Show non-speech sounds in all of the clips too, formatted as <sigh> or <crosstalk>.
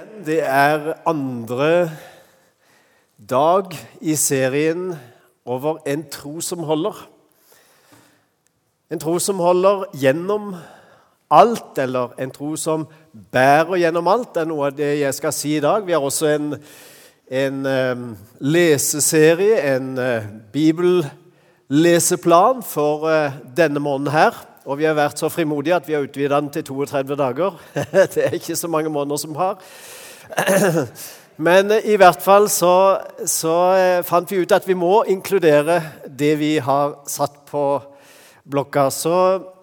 igjen. Det er andre dag i serien over en tro som holder. En tro som holder gjennom alt, eller en tro som bærer gjennom alt, er noe av det jeg skal si i dag. Vi har også en, en um, leseserie, en uh, bibelleseplan for uh, denne måneden her. Og vi har vært så frimodige at vi har utvida den til 32 dager. <laughs> Det er ikke så mange måneder som har. <clears throat> Men i hvert fall så, så eh, fant vi ut at vi må inkludere det vi har satt på blokka. Så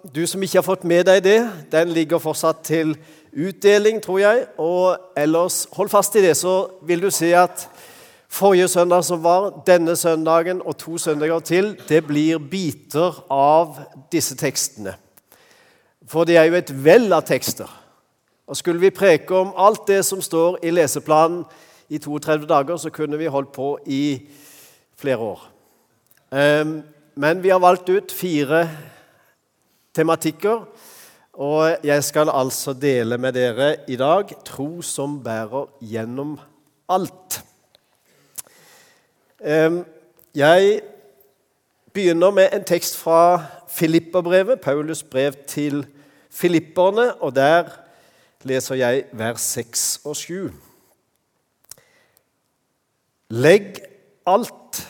du som ikke har fått med deg det, den ligger fortsatt til utdeling, tror jeg. Og ellers, hold fast i det, så vil du se at Forrige søndag som var, denne søndagen og to søndager til, det blir biter av disse tekstene. For det er jo et vell av tekster. Og Skulle vi preke om alt det som står i leseplanen i 32 dager, så kunne vi holdt på i flere år. Ehm, men vi har valgt ut fire tematikker, og jeg skal altså dele med dere i dag tro som bærer gjennom alt. Jeg begynner med en tekst fra Filipperbrevet, Paulus brev til filipperne, og der leser jeg vers 6 og 7. Legg alt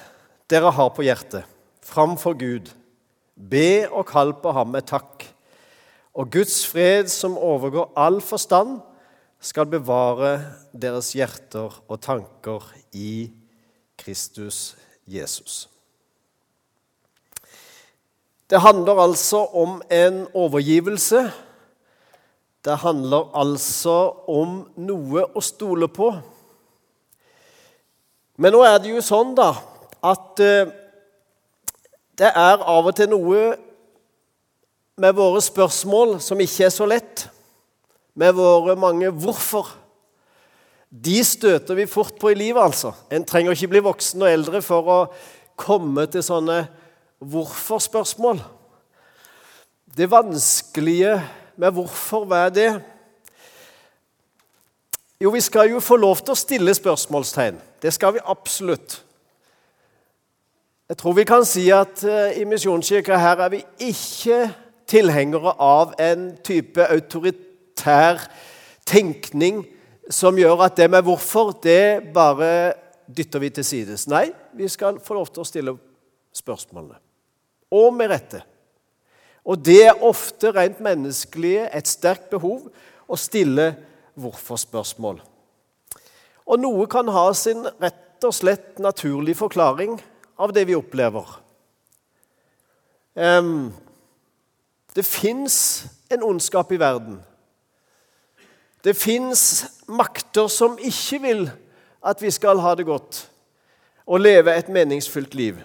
dere har på hjertet, framfor Gud. Be og kall på ham med takk. Og Guds fred, som overgår all forstand, skal bevare deres hjerter og tanker i Kristus Jesus. Det handler altså om en overgivelse. Det handler altså om noe å stole på. Men nå er det jo sånn da, at eh, det er av og til noe med våre spørsmål som ikke er så lett. Med våre mange 'hvorfor'. De støter vi fort på i livet, altså. En trenger ikke bli voksen og eldre for å komme til sånne hvorfor-spørsmål. Det vanskelige med hvorfor, hva er det? Jo, vi skal jo få lov til å stille spørsmålstegn. Det skal vi absolutt. Jeg tror vi kan si at uh, i Misjonskirka her er vi ikke tilhengere av en type autoritær tenkning som gjør at det med hvorfor, det bare dytter vi til sides. Nei, vi skal få lov til å stille spørsmålene. Og med rette. Og det er ofte rent menneskelige, et sterkt behov å stille hvorfor-spørsmål. Og noe kan ha sin rett og slett naturlige forklaring av det vi opplever. Um, det fins en ondskap i verden. Det fins makter som ikke vil at vi skal ha det godt og leve et meningsfylt liv.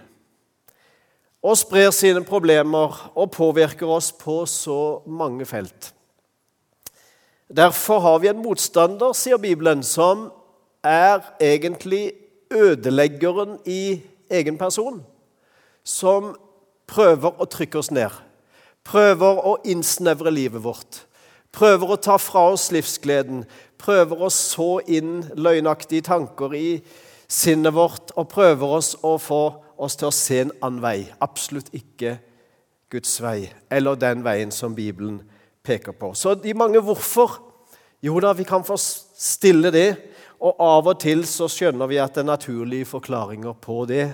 Og sprer sine problemer og påvirker oss på så mange felt. Derfor har vi en motstander, sier Bibelen, som er egentlig ødeleggeren i egen person. Som prøver å trykke oss ned, prøver å innsnevre livet vårt prøver å ta fra oss livsgleden, prøver å så inn løgnaktige tanker i sinnet vårt og prøver oss å få oss til å se en annen vei. Absolutt ikke Guds vei, eller den veien som Bibelen peker på. Så de mange hvorfor Jo da, vi kan få stille det, og av og til så skjønner vi at det er naturlige forklaringer på det.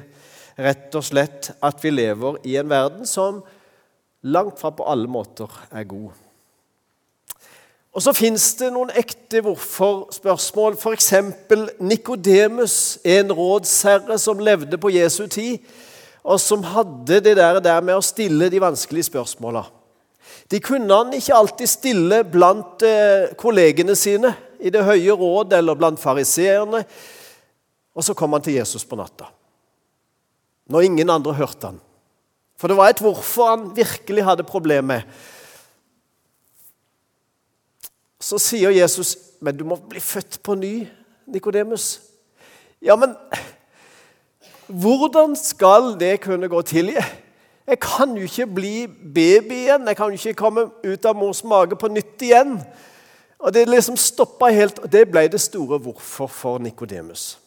Rett og slett at vi lever i en verden som langt fra på alle måter er god. Og så fins det noen ekte hvorfor-spørsmål. F.eks. Nikodemus, en rådsherre som levde på Jesu tid, og som hadde det der med å stille de vanskelige spørsmåla. De kunne han ikke alltid stille blant eh, kollegene sine i Det høye råd eller blant fariseerne. Og så kom han til Jesus på natta, når ingen andre hørte han. For det var et hvorfor han virkelig hadde problem med. Så sier Jesus, 'Men du må bli født på ny, Nikodemus.' Ja, men hvordan skal det kunne gå til? Jeg kan jo ikke bli baby igjen. Jeg kan jo ikke komme ut av mors mage på nytt igjen. Og det liksom stoppa helt, og det ble det store hvorfor for Nikodemus.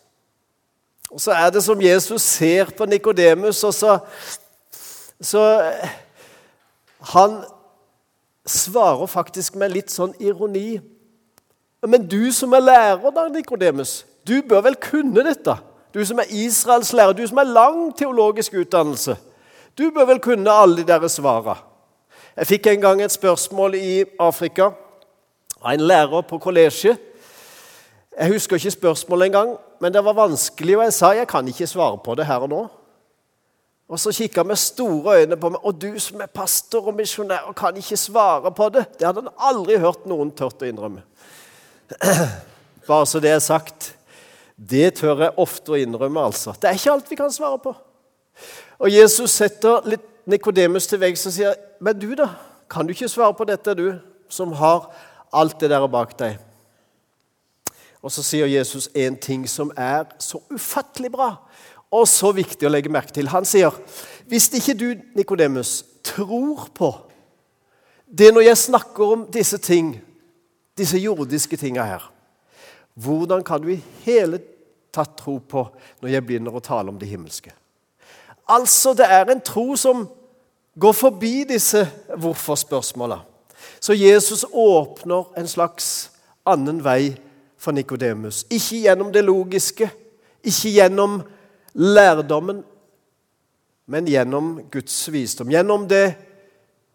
Og så er det som Jesus ser på Nikodemus, og så, så Han svarer faktisk med litt sånn ironi. Men du som er lærer, da, Nikodemus, du bør vel kunne dette? Du som er Israels lærer, du som har lang teologisk utdannelse. Du bør vel kunne alle de der svara. Jeg fikk en gang et spørsmål i Afrika av en lærer på kollegiet. Jeg husker ikke spørsmålet engang, men det var vanskelig, og jeg sa jeg kan ikke svare på det her og nå. Og Så kikka med store øyne på meg. 'Og du som er pastor og misjonær og kan ikke svare på det?' Det hadde han aldri hørt noen tørt å innrømme. <clears throat> Bare så det er sagt. Det tør jeg ofte å innrømme, altså. Det er ikke alt vi kan svare på. Og Jesus setter litt Nikodemus til veggs og sier, 'Men du, da? Kan du ikke svare på dette, du som har alt det der bak deg?' Og så sier Jesus en ting som er så ufattelig bra og så viktig å legge merke til. Han sier, 'Hvis ikke du, Nikodemus, tror på det når jeg snakker om disse ting, disse jordiske tinga her, hvordan kan du i hele tatt tro på når jeg begynner å tale om det himmelske?' Altså, det er en tro som går forbi disse hvorfor-spørsmåla. Så Jesus åpner en slags annen vei for Nikodemus. Ikke gjennom det logiske, ikke gjennom lærdommen, men gjennom Guds visdom. Gjennom det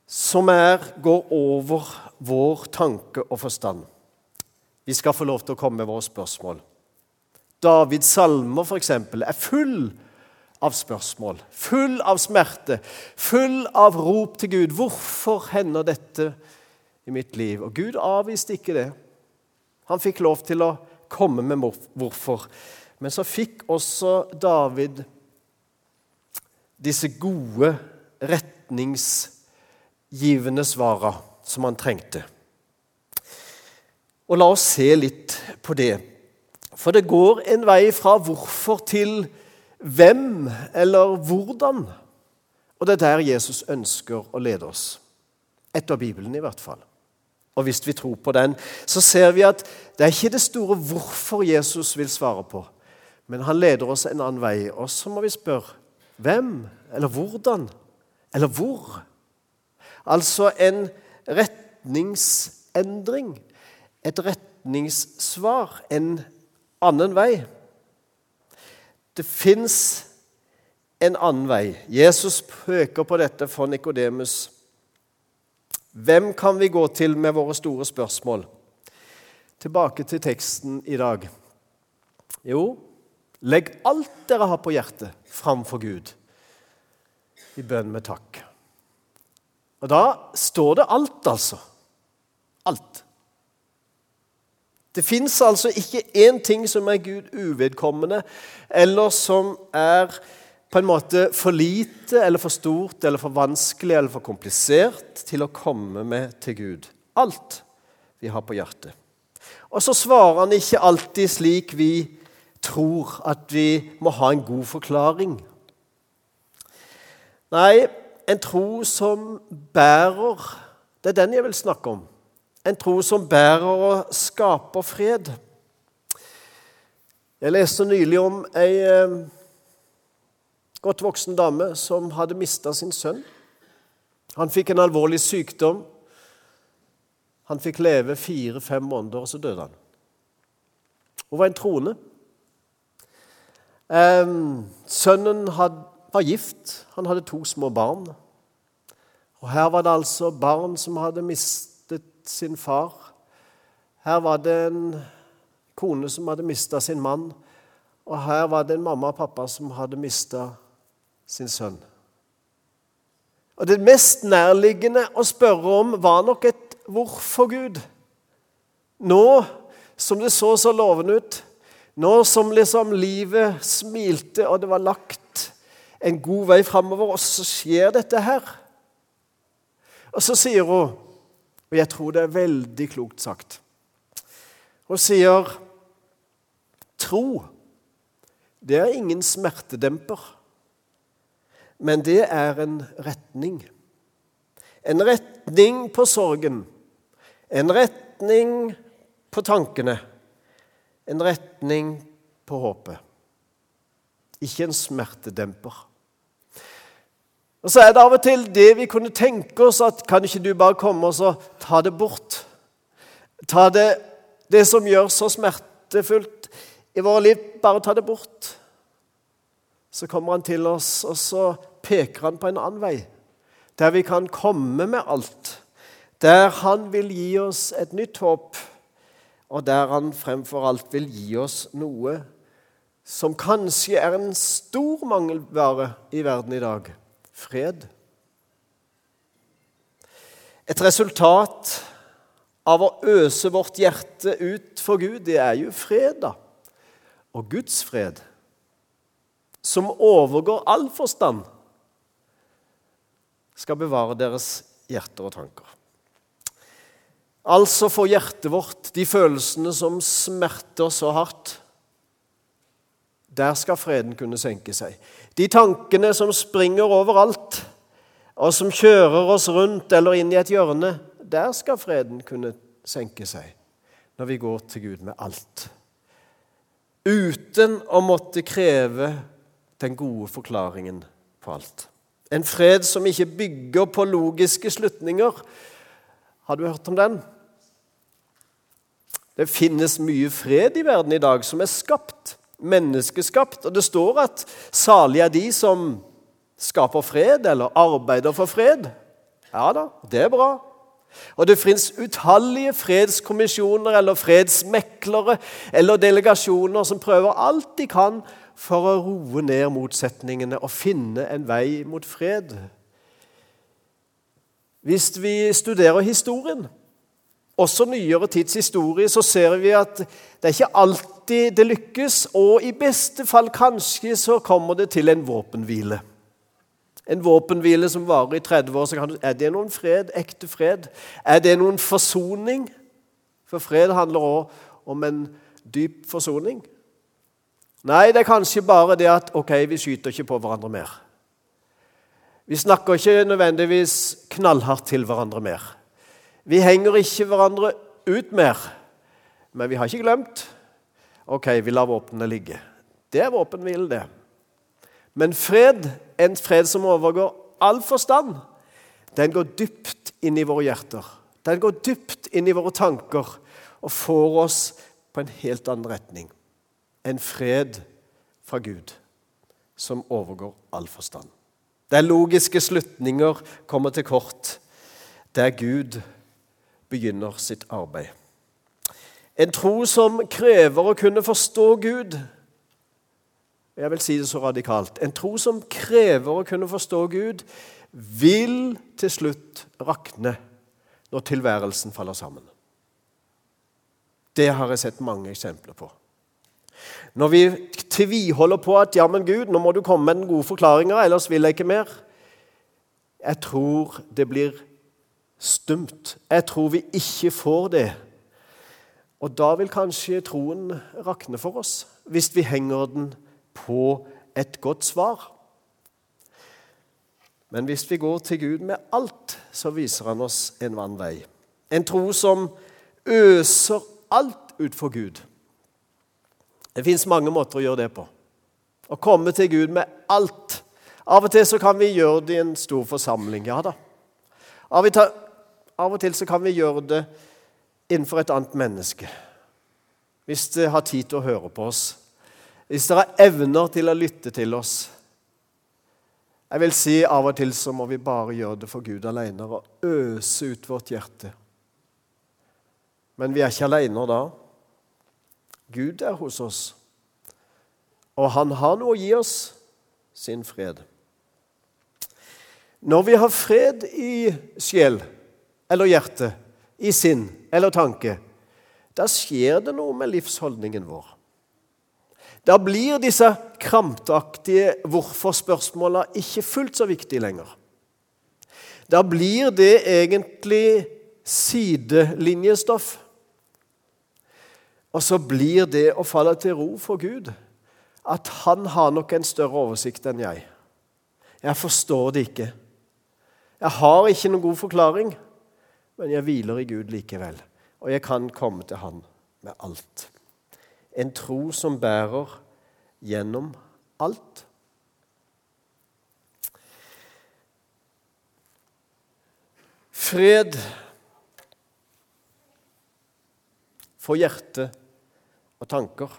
som er, går over vår tanke og forstand. Vi skal få lov til å komme med våre spørsmål. Davids salmer eksempel, er full av spørsmål, full av smerte, full av rop til Gud. 'Hvorfor hender dette i mitt liv?' Og Gud avviste ikke det. Han fikk lov til å komme med hvorfor. Men så fikk også David disse gode, retningsgivende svara som han trengte. Og la oss se litt på det. For det går en vei fra hvorfor til hvem eller hvordan. Og det er der Jesus ønsker å lede oss. Etter Bibelen, i hvert fall. Og hvis vi tror på den, så ser vi at det er ikke det store hvorfor Jesus vil svare på, men han leder oss en annen vei. Og så må vi spørre hvem, eller hvordan, eller hvor? Altså en retningsendring, et retningssvar, en annen vei. Det fins en annen vei. Jesus pøker på dette for Nikodemus. Hvem kan vi gå til med våre store spørsmål? Tilbake til teksten i dag. Jo, legg alt dere har på hjertet, framfor Gud i bønn med takk. Og da står det alt, altså. Alt. Det fins altså ikke én ting som er Gud uvedkommende, eller som er på en måte for lite eller for stort eller for vanskelig eller for komplisert til å komme med til Gud. Alt vi har på hjertet. Og så svarer han ikke alltid slik vi tror, at vi må ha en god forklaring. Nei, en tro som bærer, det er den jeg vil snakke om. En tro som bærer og skaper fred. Jeg leste nylig om ei eh, godt voksen dame som hadde mista sin sønn. Han fikk en alvorlig sykdom. Han fikk leve fire-fem måneder, og så døde han. Hun var en troende. Sønnen var gift. Han hadde to små barn. Og Her var det altså barn som hadde mistet sin far. Her var det en kone som hadde mista sin mann, og her var det en mamma og pappa som hadde mista sin sønn. Og Det mest nærliggende å spørre om var nok et 'hvorfor, Gud'? Nå som det så så lovende ut, nå som liksom livet smilte og det var lagt en god vei framover, og så skjer dette her. Og så sier hun og jeg tror det er veldig klokt sagt. Hun sier tro, det er ingen smertedemper, men det er en retning. En retning på sorgen. En retning på tankene, en retning på håpet. Ikke en smertedemper. Og Så er det av og til det vi kunne tenke oss at Kan ikke du bare komme og ta det bort? Ta det, det som gjør så smertefullt i våre liv, bare ta det bort. Så kommer han til oss, og så peker han på en annen vei, der vi kan komme med alt. Der han vil gi oss et nytt håp, og der han fremfor alt vil gi oss noe som kanskje er en stor mangelvare i verden i dag fred. Et resultat av å øse vårt hjerte ut for Gud, det er jo fred, da. Og Guds fred, som overgår all forstand, skal bevare deres hjerter og tanker. Altså får hjertet vårt de følelsene som smerter så hardt. Der skal freden kunne senke seg. De tankene som springer overalt, og som kjører oss rundt eller inn i et hjørne, der skal freden kunne senke seg når vi går til Gud med alt. Uten å måtte kreve den gode forklaringen på alt. En fred som ikke bygger på logiske slutninger. Har du hørt om den? Det finnes mye fred i verden i dag som er skapt menneskeskapt. Og det står at salige er de som skaper fred, eller arbeider for fred. Ja da, det er bra. Og det fins utallige fredskommisjoner eller fredsmeklere eller delegasjoner som prøver alt de kan for å roe ned motsetningene og finne en vei mot fred. Hvis vi studerer historien, også nyere tids historie, så ser vi at det er ikke alltid det lykkes. Og i beste fall kanskje så kommer det til en våpenhvile. En våpenhvile som varer i 30 år. kan Er det noen fred? Ekte fred? Er det noen forsoning? For fred handler òg om en dyp forsoning. Nei, det er kanskje bare det at ok, vi skyter ikke på hverandre mer. Vi snakker ikke nødvendigvis knallhardt til hverandre mer. Vi henger ikke hverandre ut mer, men vi har ikke glemt. Ok, vi lar våpnene ligge. Det er våpenhvile, det. Men fred, en fred som overgår all forstand, den går dypt inn i våre hjerter. Den går dypt inn i våre tanker og får oss på en helt annen retning. En fred fra Gud som overgår all forstand. Der logiske slutninger kommer til kort. Der Gud begynner sitt arbeid. En tro som krever å kunne forstå Gud. Jeg vil si det så radikalt. En tro som krever å kunne forstå Gud, vil til slutt rakne når tilværelsen faller sammen. Det har jeg sett mange eksempler på. Når vi tviholder på at 'ja, men Gud, nå må du komme med den gode forklaringa, ellers vil jeg ikke mer', jeg tror det blir stumt. Jeg tror vi ikke får det. Og da vil kanskje troen rakne for oss, hvis vi henger den på et godt svar. Men hvis vi går til Gud med alt, så viser han oss en vann vei. En tro som øser alt ut for Gud. Det fins mange måter å gjøre det på. Å komme til Gud med alt. Av og til så kan vi gjøre det i en stor forsamling. Ja da. Av og til av og til så kan vi gjøre det innenfor et annet menneske. Hvis det har tid til å høre på oss. Hvis det har evner til å lytte til oss. Jeg vil si Av og til så må vi bare gjøre det for Gud alene og øse ut vårt hjerte. Men vi er ikke alene da. Gud er hos oss, og han har noe å gi oss sin fred. Når vi har fred i sjel, eller hjerte, i sinn eller tanke, da skjer det noe med livsholdningen vår. Da blir disse krampaktige hvorfor-spørsmåla ikke fullt så viktige lenger. Da blir det egentlig sidelinjestoff. Og så blir det å falle til ro for Gud at han har nok en større oversikt enn jeg. Jeg forstår det ikke. Jeg har ikke noen god forklaring men jeg hviler i Gud likevel. Og jeg kan komme til Han med alt. En tro som bærer gjennom alt. Fred for hjerte og tanker.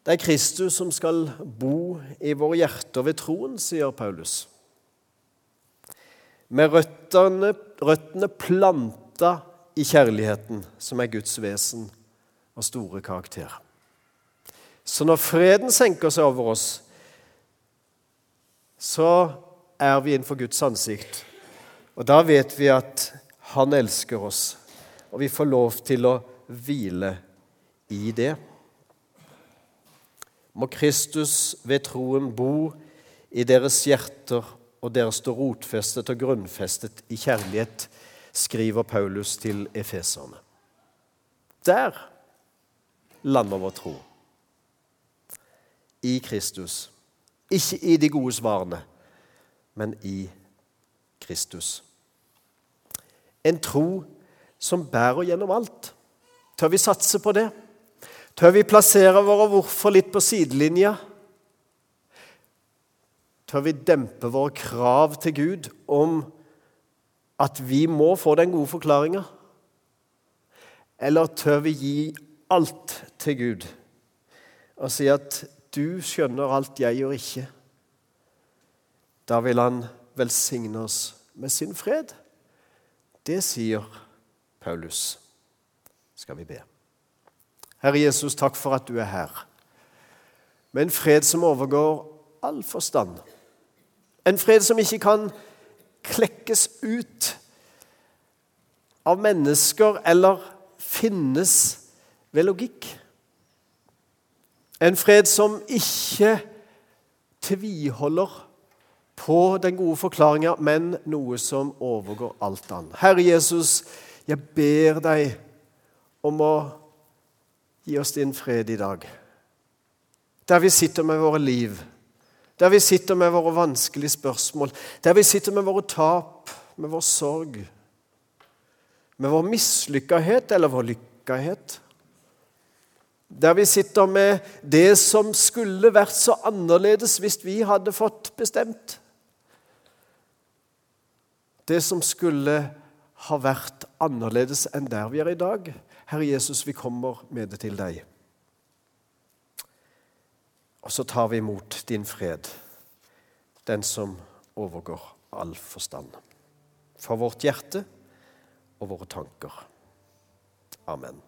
Det er Kristus som skal bo i våre hjerter ved troen, sier Paulus. Med røttene, røttene planta i kjærligheten, som er Guds vesen og store karakter. Så når freden senker seg over oss, så er vi innenfor Guds ansikt. Og da vet vi at Han elsker oss, og vi får lov til å hvile i det. Må Kristus ved troen bo i deres hjerter, og dere står rotfestet og grunnfestet i kjærlighet, skriver Paulus til efeserne. Der lander vår tro. I Kristus. Ikke i de gode svarene, men i Kristus. En tro som bærer gjennom alt. Tør vi satse på det? Tør vi plassere våre hvorfor litt på sidelinja? Tør vi dempe våre krav til Gud om at vi må få den gode forklaringa? Eller tør vi gi alt til Gud og si at 'du skjønner alt, jeg gjør ikke'? Da vil han velsigne oss med sin fred. Det sier Paulus. Skal vi be. Herre Jesus, takk for at du er her. Med en fred som overgår all forstand. En fred som ikke kan klekkes ut av mennesker eller finnes ved logikk. En fred som ikke tviholder på den gode forklaringa, men noe som overgår alt annet. Herre Jesus, jeg ber deg om å gi oss din fred i dag. Der vi sitter med våre liv, der vi sitter med våre vanskelige spørsmål, der vi sitter med våre tap, med vår sorg, med vår mislykkahet eller vår lykkahet. Der vi sitter med det som skulle vært så annerledes hvis vi hadde fått bestemt. Det som skulle ha vært annerledes enn der vi er i dag. Herre Jesus, vi kommer med det til deg. Og så tar vi imot din fred, den som overgår all forstand. For vårt hjerte og våre tanker. Amen.